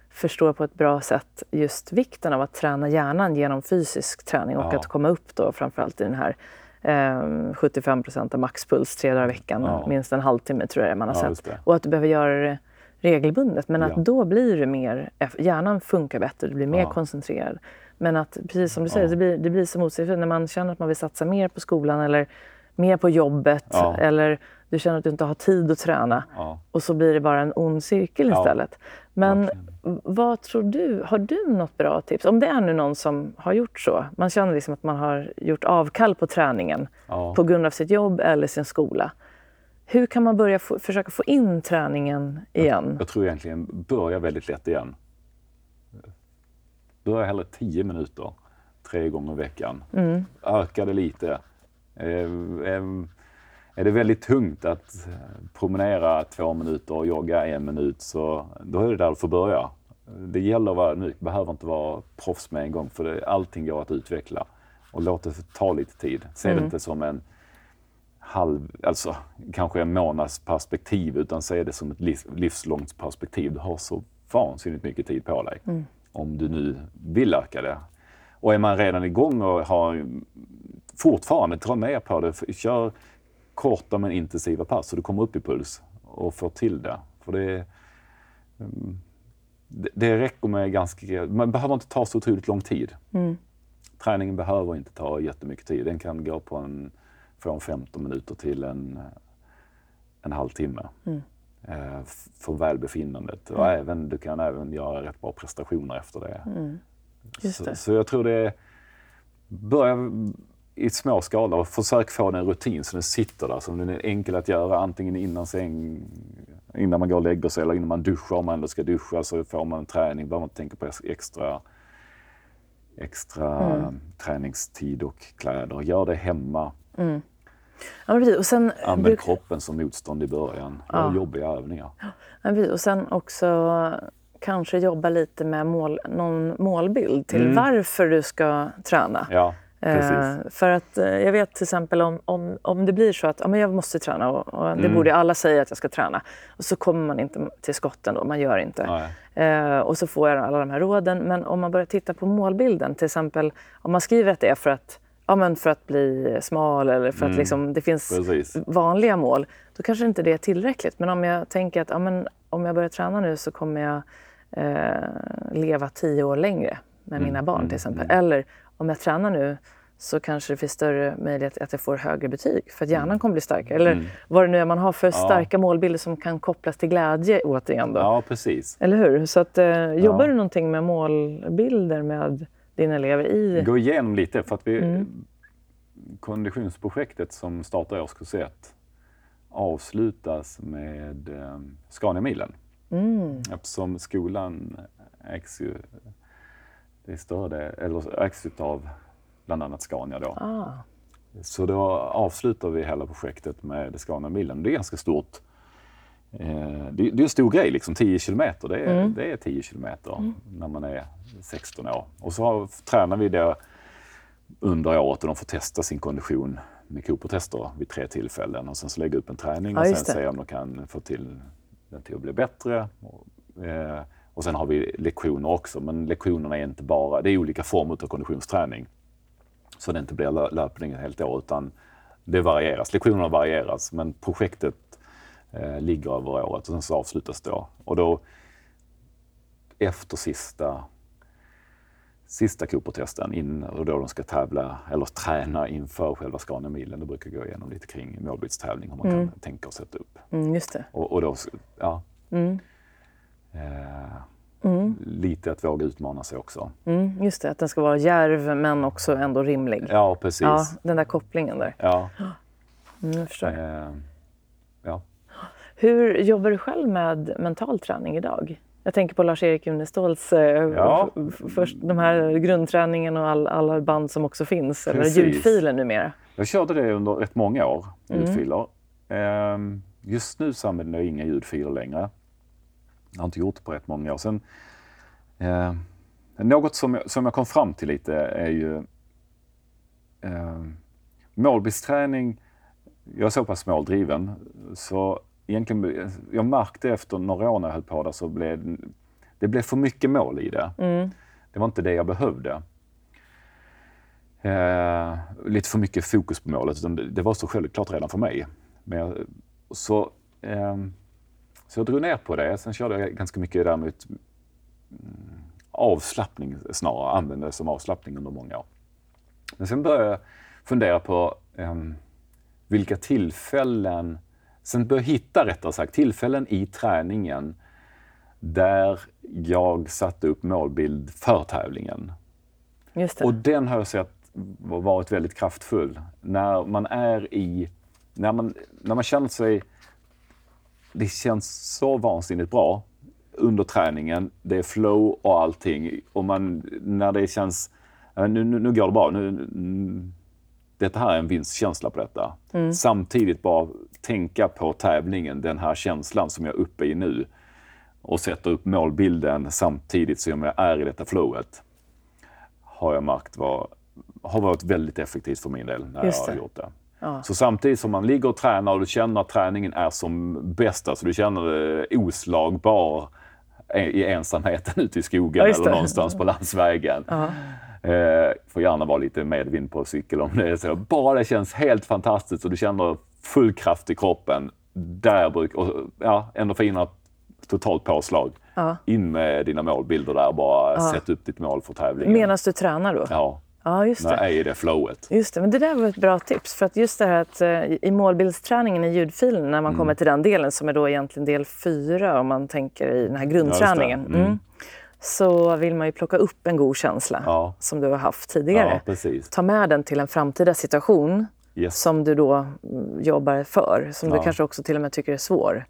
förstår på ett bra sätt just vikten av att träna hjärnan genom fysisk träning och ja. att komma upp då framförallt i den här eh, 75 procent av maxpuls tre dagar i veckan, minst en halvtimme tror jag man har sett. Och att du behöver göra det regelbundet. Men att ja. då blir det mer, hjärnan funkar bättre, du blir mer ja. koncentrerad. Men att precis som du säger, ja. det, blir, det blir så motsägelsefullt när man känner att man vill satsa mer på skolan eller mer på jobbet eller du känner att du inte har tid att träna och så blir det bara en ond cirkel istället. Men okay. vad tror du, har du något bra tips? Om det är nu någon som har gjort så, man känner liksom att man har gjort avkall på träningen på grund av sitt jobb eller sin skola. Hur kan man börja få, försöka få in träningen igen? Jag, jag tror egentligen börja väldigt lätt igen. Börja hellre 10 minuter tre gånger i veckan. Mm. Öka det lite. Är det väldigt tungt att promenera två minuter och jogga en minut så då är det där du får börja. Det gäller att vara ödmjuk, behöver inte vara proffs med en gång för det, allting går att utveckla. Och låt det ta lite tid. Se mm. det inte som en halv, alltså kanske en månads perspektiv utan se det som ett livslångt perspektiv. Du har så vansinnigt mycket tid på dig mm. om du nu vill öka det. Och är man redan igång och har fortfarande, dra ner på det. Kör korta men intensiva pass så du kommer upp i puls och får till det. För det, mm, det, det räcker med ganska, man behöver inte ta så otroligt lång tid. Mm. Träningen behöver inte ta jättemycket tid. Den kan gå på en från 15 minuter till en, en halvtimme. Mm. Eh, för välbefinnandet. Mm. Och även, du kan även göra rätt bra prestationer efter det. Mm. Så, så, jag tror det är, börja i små skala och försök få den rutin så den sitter där, så den är enkel att göra antingen innan säng, innan man går och lägger sig eller innan man duschar om man ändå ska duscha så får man träning, behöver man inte tänka på extra extra mm. träningstid och kläder. Gör det hemma. Mm. Ja, precis. Och sen, Använd bruk... kroppen som motstånd i början. Ja. jobbiga övningar. Ja, precis. Och sen också kanske jobba lite med mål, någon målbild till mm. varför du ska träna. Ja, eh, för att eh, jag vet till exempel om, om, om det blir så att ja, men jag måste träna och, och det mm. borde alla säga att jag ska träna. Och så kommer man inte till skotten då, man gör inte. Eh, och så får jag alla de här råden. Men om man börjar titta på målbilden, till exempel om man skriver att det är för att ja, men för att bli smal eller för att mm. liksom, det finns Precis. vanliga mål, då kanske inte det är tillräckligt. Men om jag tänker att ja, men, om jag börjar träna nu så kommer jag eh, leva tio år längre med mm. mina barn till mm. exempel. Mm. Eller om jag tränar nu så kanske det finns större möjlighet att jag får högre betyg för att hjärnan mm. kommer bli starkare. Eller vad det nu är man har för ja. starka målbilder som kan kopplas till glädje återigen. Då. Ja, precis. Eller hur? Så att, eh, jobbar ja. du någonting med målbilder med dina elever i... Gå igenom lite för att vi... Mm. Konditionsprojektet som startar i årskurs 1 avslutas med eh, Scaniamilen. Mm. Eftersom skolan ägs ju, det är större, eller ägs av bland annat Scania då. Ah. Så då avslutar vi hela projektet med Scania-milen. Det är ganska stort. Eh, det, det, är en stor grej, liksom 10 kilometer. Det är, mm. det är 10 kilometer mm. när man är 16 år. Och så har, tränar vi det under året och de får testa sin kondition med Cooper-tester vid tre tillfällen och sen så lägga upp en träning ja, och sen se om de kan få till den till att bli bättre. Och, eh, och sen har vi lektioner också, men lektionerna är inte bara, det är olika former av konditionsträning. Så det inte blir löpning ett helt år utan det varieras. Lektionerna varieras men projektet eh, ligger över året och sen så avslutas då. Och då efter sista sista Cooper-testen in och då de ska tävla eller träna inför själva Scania-milen. Då brukar gå igenom lite kring målbytstävling, hur man mm. kan tänka och sätta upp. Mm, just det. Och, och då, ja. Mm. Eh, mm. lite att våga utmana sig också. Mm, just det, att den ska vara järv men också ändå rimlig. Ja, precis. Ja, den där kopplingen där. Ja. Mm, jag förstår. Eh. Hur jobbar du själv med mental träning idag? Jag tänker på Lars-Erik Uneståls eh, ja. först, de här grundträningen och all, alla band som också finns, Precis. eller ljudfiler numera. Jag körde det under rätt många år, mm. ljudfiler. Mm. just nu så använder jag inga ljudfiler längre. Jag har inte gjort det på rätt många år. Sen, eh, något som jag, som jag kom fram till lite är ju eh, målbildsträning. Jag är så pass måldriven så egentligen, jag märkte efter några år när jag höll på där så blev det blev för mycket mål i det. Mm. Det var inte det jag behövde. Eh, lite för mycket fokus på målet. Utan det, var så självklart redan för mig. Men jag, så, eh, så jag drog ner på det. Sen körde jag ganska mycket däremot mm, avslappning snarare. Använde det som avslappning under många år. Men sen började jag fundera på eh, vilka tillfällen Sen bör hitta, rättare sagt, tillfällen i träningen där jag satte upp målbild för tävlingen. Och den har jag sett varit väldigt kraftfull. När man är i... När man, när man känner sig... Det känns så vansinnigt bra under träningen. Det är flow och allting. Och man, när det känns... Nu, nu, nu går det bra. Nu, detta här är en vinstkänsla på detta. Mm. Samtidigt bara tänka på tävlingen, den här känslan som jag är uppe i nu och sätta upp målbilden samtidigt som jag är i detta flowet har jag märkt var, har varit väldigt effektivt för min del när jag har gjort det. Ja. Så samtidigt som man ligger och tränar och du känner att träningen är som bäst, alltså du känner dig oslagbar i ensamheten ute i skogen eller någonstans på landsvägen. Ja. Eh, får gärna vara lite medvind på cykel om det är så. Bara det känns helt fantastiskt och du känner full kraft i kroppen. Där brukar, och, ja, endorfinerna totalt påslag. Ja. In med dina målbilder där, bara ja. sätt upp ditt mål för tävlingen. Medan du tränar då? Ja. Ja, just det. När är i det flowet. Just det, men det där var ett bra tips. För att just det här att eh, i målbildsträningen i ljudfilen, när man mm. kommer till den delen som är då egentligen del fyra om man tänker i den här grundträningen. Ja. Så vill man ju plocka upp en god känsla ja. som du har haft tidigare. Ja, Ta med den till en framtida situation yes. som du då mm, jobbar för, som du kanske också till och med tycker är svår.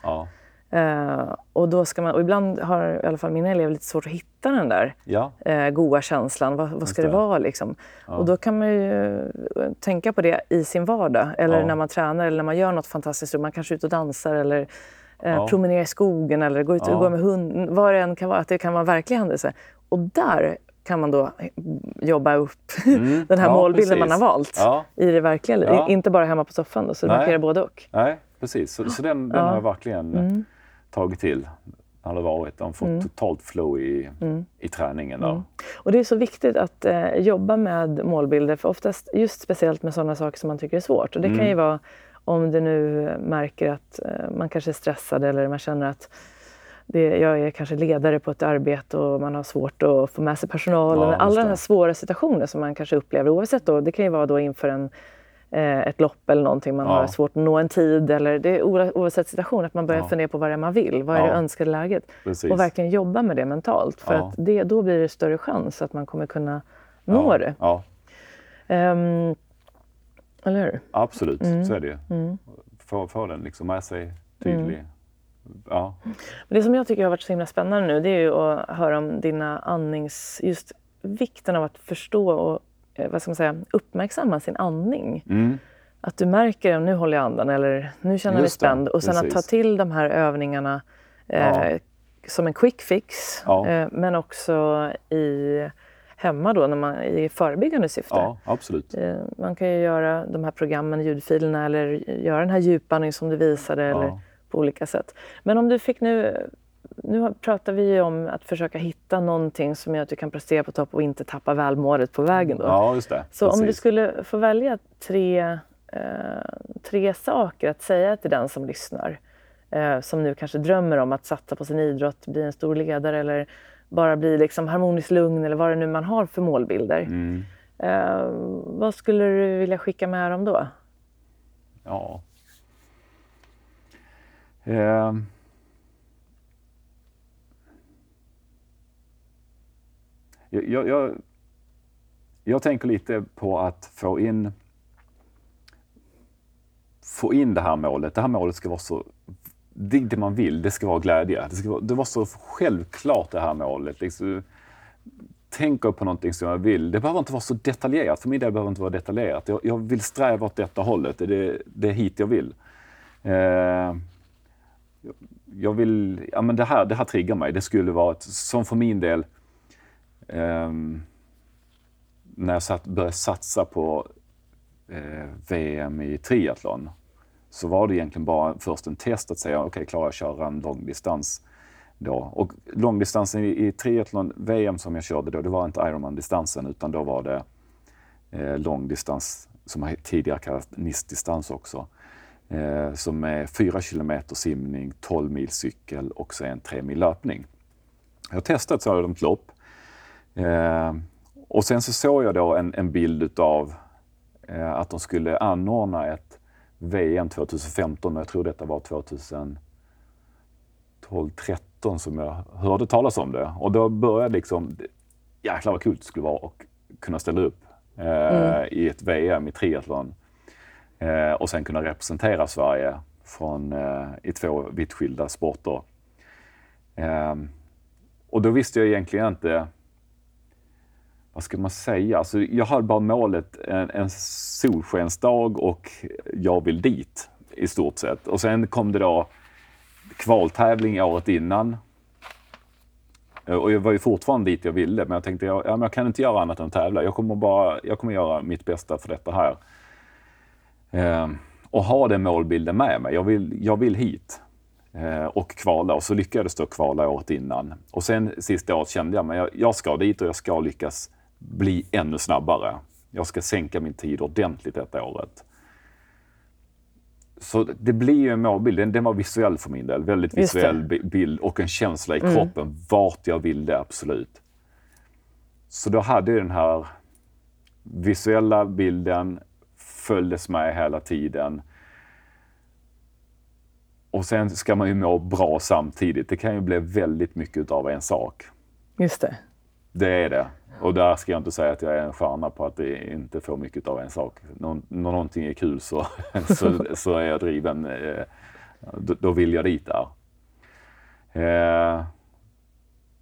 Uh, och, då ska man, och ibland har i alla fall mina elever lite svårt att hitta den där ja. uh, goda känslan. Vad, vad ska det. det vara? Liksom? Ja. Och då kan man ju eh, tänka på det i sin vardag eller ja. när man tränar eller när man gör något fantastiskt. Man kanske är ute och dansar eller uh, promenerar i skogen eller går ut och går med hund. Vad det än kan vara, att det kan vara en verklig händelse. Och där kan man då jobba upp (laughs) mm. den här ja, målbilden precis. man har valt ja. i det verkliga livet. Inte bara hemma på soffan då, så det markerar både och. Nej, precis. Så, så den, den har jag verkligen mm tagit till när det varit. De får mm. totalt flow i, mm. i träningen. Där. Mm. Och det är så viktigt att eh, jobba med målbilder, för oftast just speciellt med sådana saker som man tycker är svårt. Och det kan ju mm. vara om du nu märker att eh, man kanske är stressad eller man känner att det, jag är kanske ledare på ett arbete och man har svårt att få med sig personalen. Ja, Alla de här svåra situationer som man kanske upplever oavsett då, det kan ju vara då inför en Eh, ett lopp eller någonting, man ja. har svårt att nå en tid eller det är oavsett situation att man börjar ja. fundera på vad det är man vill, vad är ja. det önskade läget? Precis. Och verkligen jobba med det mentalt för att det, då blir det större chans att man kommer kunna nå det. Um, eller hur? Absolut, mm. så är det mm. Få, få den liksom med sig tydlig. Mm. Ja. Det som jag tycker har varit så himla spännande nu det är ju att höra om dina andnings... Just vikten av att förstå och Eh, vad ska man säga, uppmärksamma sin andning. Mm. att du märker att nu håller jag andan eller nu känner jag mig spänd. Och sen precis. att ta till de här övningarna eh, ja. som en quick fix ja. eh, men också i hemma då när man, i förebyggande syfte. Ja, absolut. Eh, man kan ju göra de här programmen, ljudfilerna eller göra den här djupandning som du visade ja. eller på olika sätt. Men om du fick nu nu pratar vi ju om att försöka hitta någonting som gör att du kan prestera på topp och inte tappa välmåendet på vägen. Då. Ja, just det. Så Precis. om du skulle få välja tre, eh, tre saker att säga till den som lyssnar, eh, som nu kanske drömmer om att satsa på sin idrott, bli en stor ledare eller bara bli liksom harmoniskt lugn eller vad det nu man har för målbilder. Mm. Eh, vad skulle du vilja skicka med dem då? Ja. Eh. Jag, jag, jag, tänker lite på att få in, få in det här målet. Det här målet ska vara så det, det man vill, det ska vara glädje. Det ska vara, det var så självklart det här målet. Liksom, tänker på någonting som jag vill. Det behöver inte vara så detaljerat. För min del behöver det inte vara detaljerat. Jag, jag vill sträva åt detta hållet. Det, det är hit jag vill. Eh, jag vill, ja men det här, det här triggar mig. Det skulle vara, ett, som för min del, eh, när jag satt, började satsa på eh, VM i triathlon så var det egentligen bara först en test att säga okej, okay, klarar jag att köra en långdistans då? Och långdistansen i, i triathlon-VM som jag körde då, det var inte Ironman-distansen utan då var det eh, långdistans som tidigare kallats NIS-distans också. Eh, som är 4 kilometer simning, 12 mil cykel och sen 3 mil löpning. Jag har testat ett sådant lopp. Eh, och sen så såg jag då en, en bild utav eh, att de skulle anordna ett VM 2015 och jag tror detta var 2012, 13 som jag hörde talas om det. Och då började liksom, jäklar vad kul det skulle vara att kunna ställa upp eh, mm. i ett VM i triathlon eh, och sen kunna representera Sverige från, eh, i två vitt skilda sporter. Eh, och då visste jag egentligen inte vad ska man säga? Alltså, jag hade bara målet en, en solskensdag och jag vill dit i stort sett. Och sen kom det då kvaltävling året innan. Och jag var ju fortfarande dit jag ville, men jag tänkte ja, men jag kan inte göra annat än tävla. Jag kommer, bara, jag kommer göra mitt bästa för detta här. Eh, och ha den målbilden med mig. Jag vill, jag vill hit eh, och kvala. Och så lyckades jag kvala året innan. Och sen sista året kände jag, att jag, jag ska dit och jag ska lyckas bli ännu snabbare. Jag ska sänka min tid ordentligt detta året. Så det blir ju en målbild. Den, den var visuell för min del. Väldigt visuell bild och en känsla i mm. kroppen vart jag ville absolut. Så då hade jag den här visuella bilden, följdes med hela tiden. Och sen ska man ju må bra samtidigt. Det kan ju bli väldigt mycket av en sak. Just det. Det är det. Och där ska jag inte säga att jag är en stjärna på att det inte får mycket av en sak. Någon, när någonting är kul så, (laughs) så, så, är jag driven. Eh, då, då, vill jag dit där. Eh,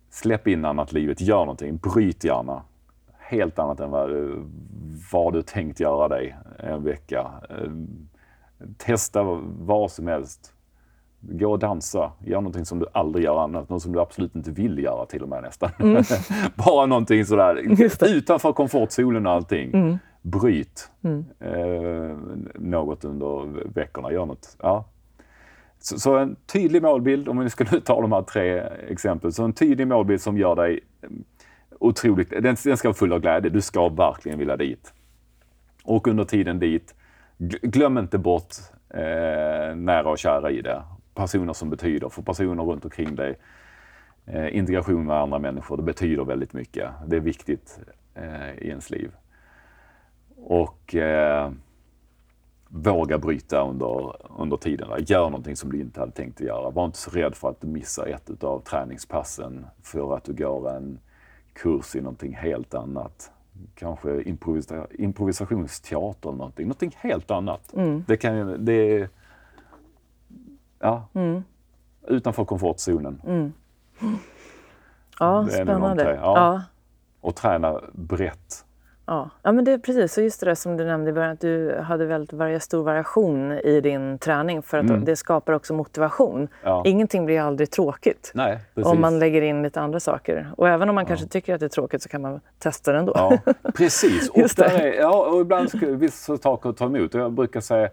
släpp in annat livet, gör någonting, bryt gärna. Helt annat än vad, vad du tänkt göra dig en vecka. Eh, testa vad som helst. Gå och dansa, gör någonting som du aldrig gör annat, något som du absolut inte vill göra till och med nästan. Mm. (laughs) Bara någonting sådär utanför komfortzonen och allting. Mm. Bryt mm. Eh, något under veckorna, gör något. Ja. Så, så, en tydlig målbild, om vi ska (laughs) ta de här tre exemplen, så en tydlig målbild som gör dig otroligt, den, den ska vara full av glädje, du ska verkligen vilja dit. Och under tiden dit, glöm inte bort eh, nära och kära i det personer som betyder för personer runt omkring dig. Eh, integration med andra människor, det betyder väldigt mycket. Det är viktigt eh, i ens liv. Och eh, våga bryta under, under tiden. Gör någonting som du inte hade tänkt att göra. Var inte så rädd för att du missar ett av träningspassen för att du går en kurs i någonting helt annat. Kanske improvisa improvisationsteater eller någonting. Någonting helt annat. Mm. Det, kan, det, Ja. Mm. Utanför komfortzonen. Mm. (laughs) Ja, spännande. Ja. ja. Och träna brett. Ja, ja men det är precis. Så just det där som du nämnde i början, att du hade väldigt varia, stor variation i din träning för att mm. det skapar också motivation. Ja. Ingenting blir aldrig tråkigt Nej, om man lägger in lite andra saker. Och även om man ja. kanske tycker att det är tråkigt så kan man testa det ändå. Ja, precis. (laughs) och, där är, ja, och ibland ska vissa saker ta emot. Jag brukar säga,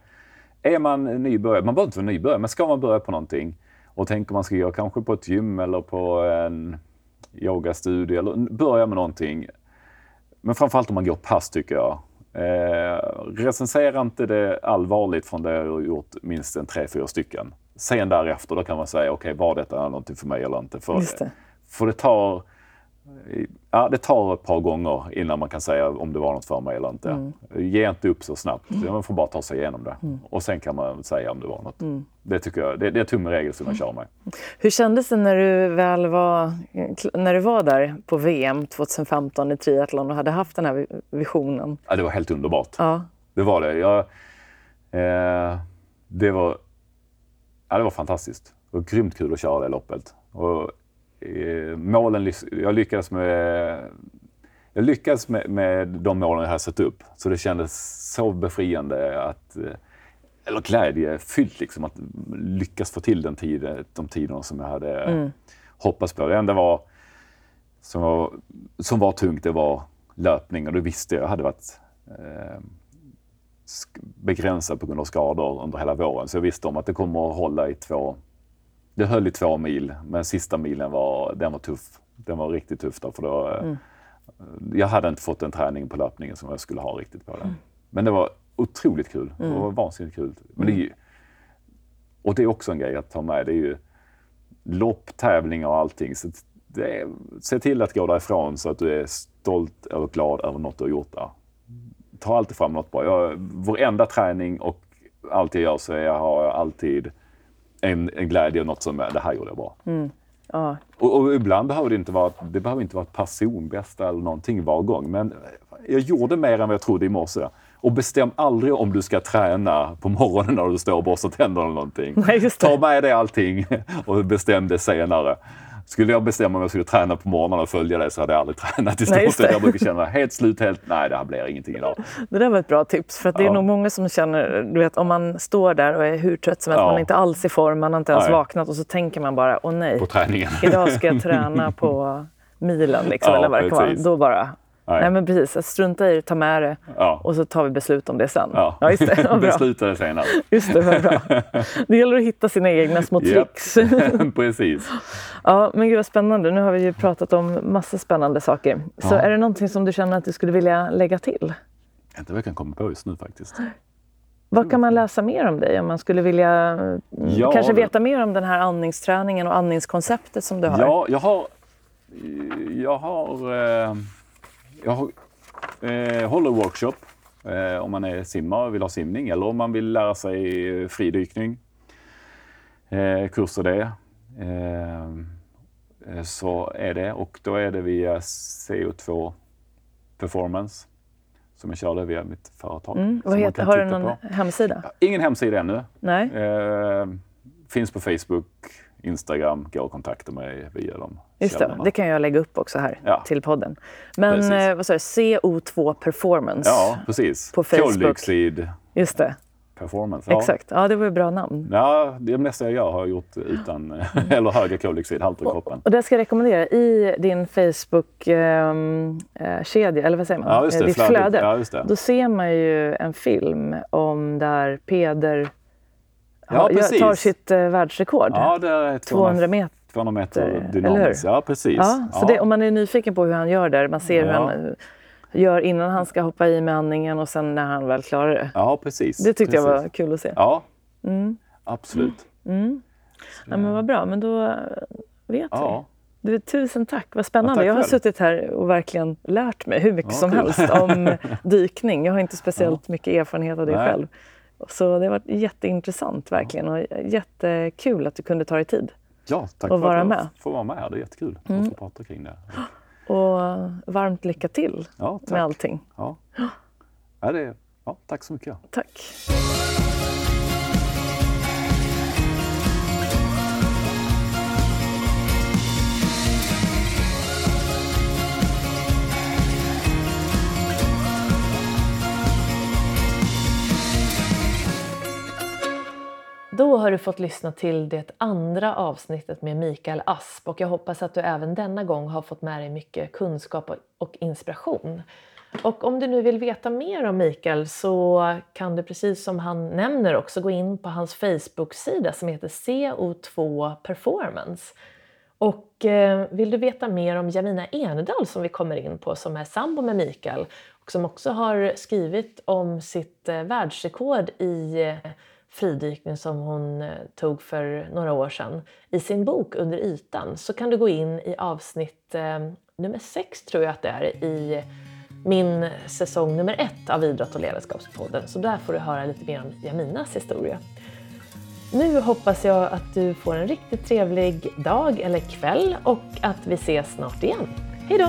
är man nybörjare, man behöver inte vara nybörjare, men ska man börja på någonting och tänker man ska göra kanske på ett gym eller på en yogastudio eller börja med någonting men framförallt om man går pass tycker jag. Eh, recensera inte det allvarligt från det du har gjort minst en tre, fyra stycken. Sen därefter då kan man säga, okej, okay, var detta någonting för mig eller inte? För, det. för det tar Ja, det tar ett par gånger innan man kan säga om det var något för mig eller inte. Mm. Ge inte upp så snabbt. Mm. Man får bara ta sig igenom det. Mm. Och sen kan man säga om det var något. Mm. Det tycker jag det, det är tumregel som jag kör med. Hur kändes det när du väl var, när du var där på VM 2015 i triathlon och hade haft den här visionen? Ja, det var helt underbart. Ja. Det var det. Jag, eh, det, var, ja, det var fantastiskt. Det var grymt kul att köra det loppet. Och målen, jag lyckades med jag lyckades med, med de målen jag hade satt upp. Så det kändes så befriande att, eh, eller glädjefyllt liksom, att lyckas få till den tid, de tiderna som jag hade mm. hoppats på. Det enda var, som, var, som var tungt, det var löpning och det visste jag hade varit eh, begränsad på grund av skador under hela våren. Så jag visste om att det kommer att hålla i två, det höll i två mil, men sista milen var, den var tuff. Den var riktigt tuff där, för då, mm. jag hade inte fått den träning på löpningen som jag skulle ha riktigt på den. Mm. Men det var otroligt kul. Mm. Det var vansinnigt kul. Men det är ju, och det är också en grej att ta med. Det är ju lopp, tävlingar och allting. Så är, se till att gå därifrån så att du är stolt och glad över något du har gjort där. Ta alltid fram något bra. Jag, varenda träning och allt jag gör så jag har jag alltid en, en glädje och något som det här gjorde jag bra. Mm. Ja. Och, och, ibland behöver det inte vara, det behöver inte vara personbästa eller någonting var gång. Men jag gjorde mer än vad jag trodde i morse. Och bestäm aldrig om du ska träna på morgonen när du står och borstar tänderna eller någonting. Nej, Ta med dig allting (laughs) och bestäm det senare. Skulle jag bestämma om jag skulle träna på morgonen och följa det så hade jag aldrig (laughs) tränat i stort sett. Jag brukar känna helt slut, helt nej det här blir ingenting idag. Det där var ett bra tips för det är ja. nog många som känner, du vet om man står där och är hur trött som helst, ja. man är inte alls i form, man har inte ens nej. vaknat och så tänker man bara, åh nej, på träningen. idag ska jag (laughs) träna på milen liksom, ja, eller vad det kan vara. Då bara, Nej. Nej men precis, strunta i det, ta med det ja. och så tar vi beslut om det sen. Ja, ja just det. (laughs) Besluta det senare. Just det, vad bra. Det gäller att hitta sina egna små tricks. (laughs) precis. Ja, men gud vad spännande. Nu har vi ju pratat om massa spännande saker. Så ja. är det någonting som du känner att du skulle vilja lägga till? Inte vad jag kan komma på just nu faktiskt. Vad kan man läsa mer om dig om man skulle vilja mm, ja, kanske veta mer om den här andningsträningen och andningskonceptet som du har? Ja, jag har, jag har eh jag eh, håller workshop eh, om man är simmare och vill ha simning eller om man vill lära sig fridykning. Eh, kurser det. Eh, så är det och då är det via CO2 Performance som jag körde via mitt företag. Mm. Vad heter, har du någon på. hemsida? Ingen hemsida ännu. Nej. Eh, finns på Facebook, Instagram, gå och kontakta mig via dem. Just det, det kan jag lägga upp också här ja. till podden. Men eh, vad sa du, CO2 Performance Ja, precis. På Facebook. Koldioxid. Just det. Performance. Ja. Exakt, ja det var ett bra namn. Ja, det mesta jag gör har jag gjort utan, (laughs) eller högre koldioxidhalt i kroppen. Och det ska jag rekommendera, i din Facebook-kedja, ehm, eh, eller vad säger man? Ja, just det, Ditt flöde. flöde. Ja, just det. Då ser man ju en film om där Peder ja, precis. tar sitt eh, världsrekord. Ja, det är 200 meter 200 meter dynamiskt. Ja, precis. Ja, så. Det, om man är nyfiken på hur han gör där, man ser hur han eh, gör innan han ska hoppa i med andningen och sen när han väl klarar det. Ja, precis. Det tyckte precis. jag var kul att se. Ja, mm. absolut. Mm. Ja, men vad bra, men då vet ja. vi. Du, tusen tack, vad spännande. Ja, jag har själv. suttit här och verkligen lärt mig hur mycket som kul. helst om (laughs) dykning. Jag har inte speciellt mycket erfarenhet av det Nej. själv. Så det har varit jätteintressant verkligen och jättekul att du kunde ta dig tid. Ja, tack för vara att jag får vara med. Det är jättekul mm. att få prata kring det. Och varmt lycka till ja, med allting. Ja. Ja, det, ja, tack så mycket. Tack. Då har du fått lyssna till det andra avsnittet med Mikael Asp och jag hoppas att du även denna gång har fått med dig mycket kunskap och inspiration. Och om du nu vill veta mer om Mikael så kan du precis som han nämner också gå in på hans Facebook-sida som heter CO2 Performance. Och eh, vill du veta mer om Jamina Enedal som vi kommer in på som är sambo med Mikael och som också har skrivit om sitt eh, världsrekord i eh, fridykning som hon eh, tog för några år sedan i sin bok Under ytan så kan du gå in i avsnitt eh, nummer sex tror jag att det är i min säsong nummer ett av Idrott och ledarskapspodden. Så där får du höra lite mer om Jaminas historia. Nu hoppas jag att du får en riktigt trevlig dag eller kväll och att vi ses snart igen. Hej då!